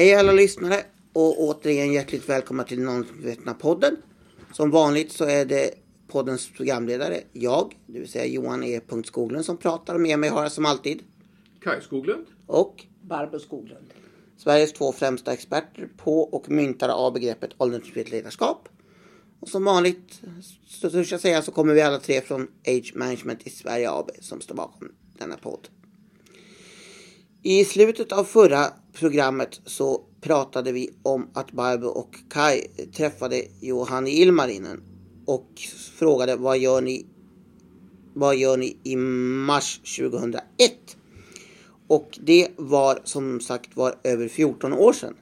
Hej alla lyssnare och återigen hjärtligt välkomna till Normvetna-podden. Som vanligt så är det poddens programledare, jag, det vill säga Johan E. Skoglund som pratar med mig har jag som alltid Kaj Skoglund. och Barbro Skoglund. Sveriges två främsta experter på och myntare av begreppet åldersmässigt ledarskap. Och som vanligt så törs jag säga så kommer vi alla tre från Age Management i Sverige AB som står bakom denna podd. I slutet av förra programmet så pratade vi om att Barbro och Kai träffade Johan i Ilmarinen och frågade vad gör ni, vad gör ni i mars 2001? Och det var som sagt var över 14 år sedan.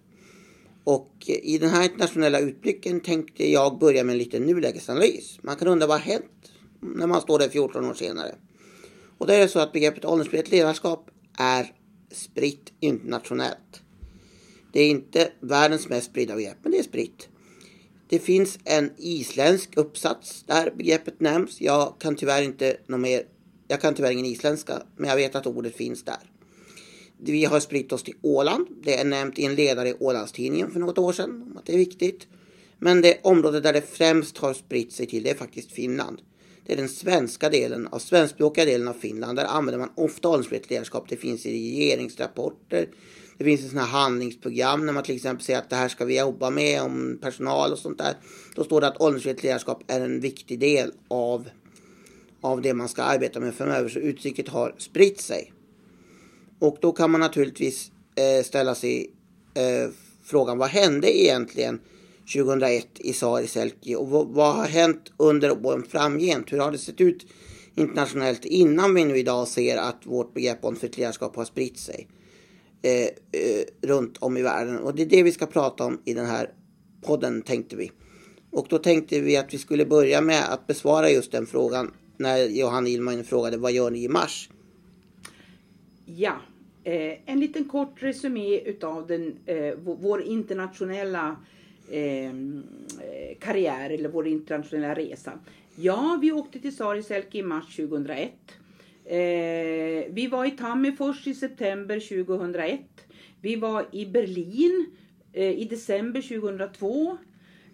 Och i den här internationella utblicken tänkte jag börja med en liten nulägesanalys. Man kan undra vad har hänt när man står där 14 år senare. Och det är så att begreppet åldersmässigt ledarskap är spritt internationellt. Det är inte världens mest spridda begrepp, men det är spritt. Det finns en isländsk uppsats där begreppet nämns. Jag kan tyvärr inte något mer. Jag kan tyvärr ingen isländska, men jag vet att ordet finns där. Vi har spritt oss till Åland. Det är nämnt i en ledare i Ålandstidningen för något år sedan om att det är viktigt. Men det område där det främst har spritt sig till det är faktiskt Finland. Det är den svenska delen av svenskspråkiga delen av Finland. Där använder man ofta åldersmässigt ledarskap. Det finns i regeringsrapporter. Det finns i sådana här handlingsprogram när man till exempel säger att det här ska vi jobba med om personal och sånt där. Då står det att åldersmässigt ledarskap är en viktig del av, av det man ska arbeta med framöver. Så uttrycket har spritt sig. Och då kan man naturligtvis eh, ställa sig eh, frågan vad hände egentligen 2001 i Sariselki och vad, vad har hänt under åren framgent? Hur har det sett ut internationellt innan vi nu idag ser att vårt begrepp om ledarskap har spritt sig eh, eh, runt om i världen? Och det är det vi ska prata om i den här podden tänkte vi. Och då tänkte vi att vi skulle börja med att besvara just den frågan när Johan Ilmanen frågade vad gör ni i mars? Ja, eh, en liten kort resumé utav den, eh, vår internationella Ehm, eh, karriär eller vår internationella resa. Ja, vi åkte till Sariselke i mars 2001. Eh, vi var i Tammerfors i september 2001. Vi var i Berlin eh, i december 2002.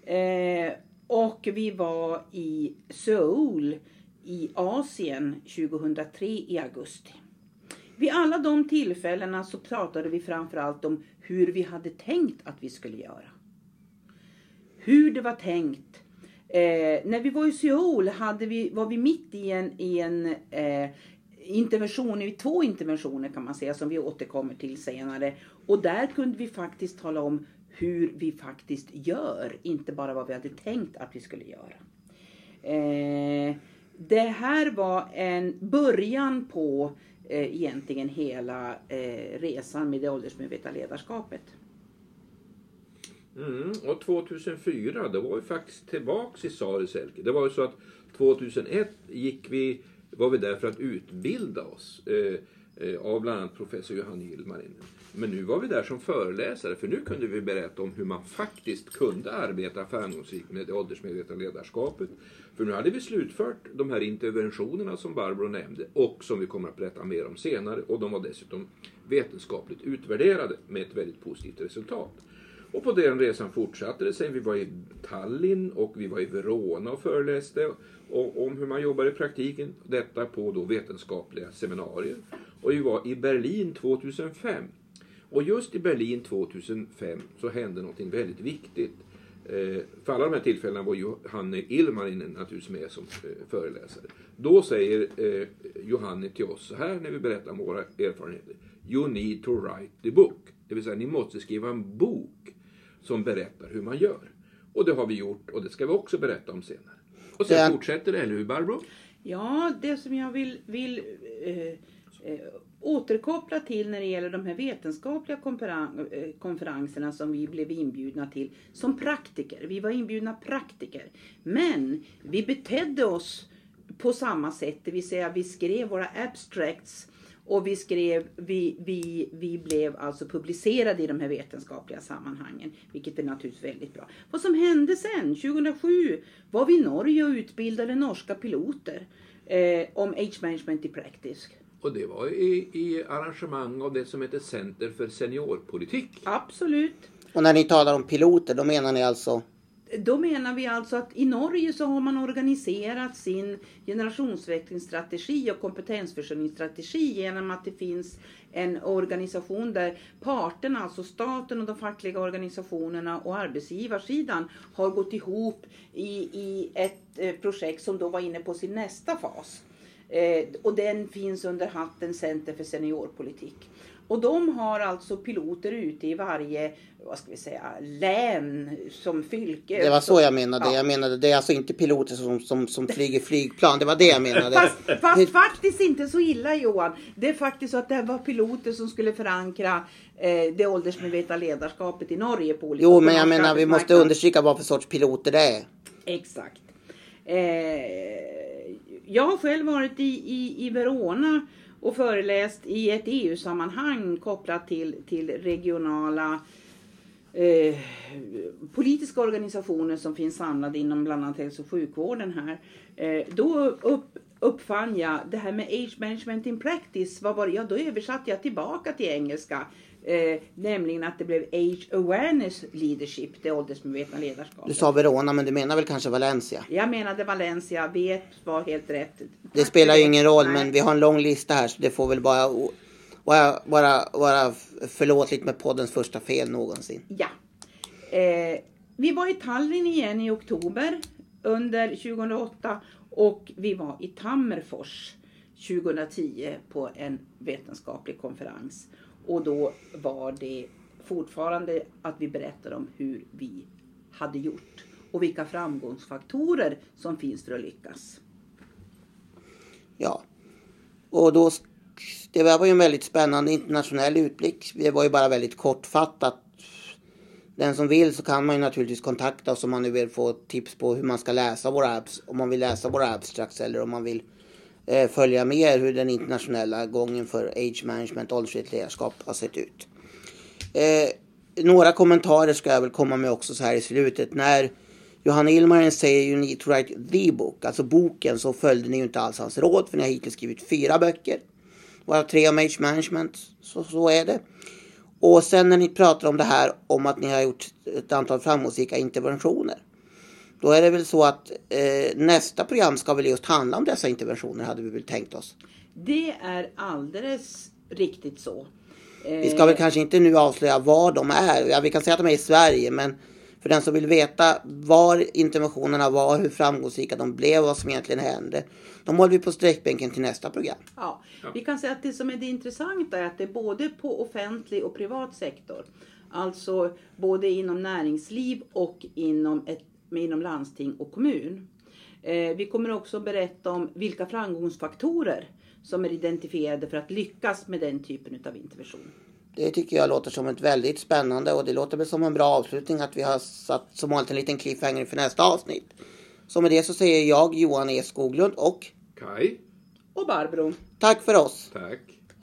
Eh, och vi var i Seoul i Asien 2003 i augusti. Vid alla de tillfällena så pratade vi framförallt om hur vi hade tänkt att vi skulle göra. Hur det var tänkt. Eh, när vi var i Seoul hade vi, var vi mitt i en, i en eh, intervention, i två interventioner kan man säga som vi återkommer till senare. Och där kunde vi faktiskt tala om hur vi faktiskt gör, inte bara vad vi hade tänkt att vi skulle göra. Eh, det här var en början på eh, egentligen hela eh, resan med det åldersmedvetna ledarskapet. Mm, och 2004 då var vi faktiskt tillbaks i Sariselke. Det var ju så att 2001 gick vi, var vi där för att utbilda oss eh, eh av bland annat professor Johan Ilmarinen. Men nu var vi där som föreläsare för nu kunde vi berätta om hur man faktiskt kunde arbeta framgångsrikt med det åldersmedvetna ledarskapet. För nu hade vi slutfört de här interventionerna som Barbro nämnde och som vi kommer att berätta mer om senare och de var dessutom vetenskapligt utvärderade med ett väldigt positivt resultat. Och på den resan fortsatte det sig. Vi var i Tallinn och vi var i Verona och föreläste om hur man jobbar i praktiken. Detta på då vetenskapliga seminarier. Och vi var i Berlin 2005. Och just i Berlin 2005 så hände någonting väldigt viktigt. Eh, för alla de här tillfällena var Johanne Ilmarinen naturligtvis med som eh, föreläsare. Då säger eh, Johanne till oss så här när vi berättar om våra erfarenheter. You need to write the book. Det vill säga ni måste skriva en bok som berättar hur man gör. Och det har vi gjort och det ska vi också berätta om senare. Och sen Den- fortsätter det, eller hur Barbro? Ja, det som jag vill, vill eh, eh, återkoppla till när det gäller de här vetenskapliga konferan- eh, konferenserna som vi blev inbjudna till som praktiker. Vi var inbjudna praktiker. Men vi betedde oss på samma sätt, det vill säga vi skrev våra abstracts och vi skrev, vi, vi, vi blev alltså publicerade i de här vetenskapliga sammanhangen, vilket är naturligtvis väldigt bra. Vad som hände sen, 2007, var vi i Norge och utbildade norska piloter eh, om age management i practice. Och det var i, i arrangemang av det som heter Center för seniorpolitik. Absolut. Och när ni talar om piloter, då menar ni alltså? Då menar vi alltså att i Norge så har man organiserat sin generationsväxlingsstrategi och kompetensförsörjningsstrategi genom att det finns en organisation där parterna, alltså staten och de fackliga organisationerna och arbetsgivarsidan har gått ihop i, i ett eh, projekt som då var inne på sin nästa fas. Eh, och den finns under hatten Center för seniorpolitik. Och de har alltså piloter ute i varje, vad ska vi säga, län som fylke. Det var så jag menade. Ja. Jag menade det är alltså inte piloter som, som, som flyger flygplan. Det var det jag menade. Fast, fast faktiskt inte så illa Johan. Det är faktiskt så att det var piloter som skulle förankra eh, det åldersmedvetna ledarskapet i Norge på olika Jo, men jag menar vi måste understryka vad för sorts piloter det är. Exakt. Eh, jag har själv varit i, i, i Verona och föreläst i ett EU-sammanhang kopplat till, till regionala eh, politiska organisationer som finns samlade inom bland annat hälso och sjukvården här. Eh, då upp, uppfann jag det här med age management in practice. Vad var det? Ja, då översatte jag tillbaka till engelska. Eh, nämligen att det blev age awareness leadership, det åldersmedvetna ledarskapet. Du sa Verona, men du menar väl kanske Valencia? Jag menade Valencia, vet var helt rätt. Det spelar ju ingen roll, Nej. men vi har en lång lista här så det får väl bara vara, vara, vara förlåtligt med poddens första fel någonsin. Ja. Eh, vi var i Tallinn igen i oktober under 2008 och vi var i Tammerfors 2010 på en vetenskaplig konferens. Och då var det fortfarande att vi berättade om hur vi hade gjort och vilka framgångsfaktorer som finns för att lyckas. Ja. Och då, det var ju en väldigt spännande internationell utblick. Det var ju bara väldigt kortfattat. Den som vill så kan man ju naturligtvis kontakta oss om man nu vill få tips på hur man ska läsa våra apps. Om man vill läsa våra abstracts eller om man vill eh, följa med hur den internationella gången för age management, åldersfritt ledarskap har sett ut. Eh, några kommentarer ska jag väl komma med också så här i slutet. När Johanna Ilmaren säger you need to write the book, alltså boken, så följde ni ju inte alls hans råd för ni har hittills skrivit fyra böcker. Varav tre om age management, så, så är det. Och sen när ni pratar om det här om att ni har gjort ett antal framgångsrika interventioner. Då är det väl så att eh, nästa program ska väl just handla om dessa interventioner hade vi väl tänkt oss. Det är alldeles riktigt så. Vi ska väl kanske inte nu avslöja var de är. Ja, vi kan säga att de är i Sverige, men för den som vill veta var interventionerna var, hur framgångsrika de blev, vad som egentligen hände. De håller vi på sträckbänken till nästa program. Ja, vi kan säga att det som är det intressanta är att det är både på offentlig och privat sektor. Alltså både inom näringsliv och inom, ett, inom landsting och kommun. Eh, vi kommer också berätta om vilka framgångsfaktorer som är identifierade för att lyckas med den typen av intervention. Det tycker jag låter som ett väldigt spännande och det låter väl som en bra avslutning att vi har satt som vanligt en liten cliffhanger för nästa avsnitt. Så med det så säger jag Johan E Skoglund och Kai, Och Barbro. tack för oss. tack.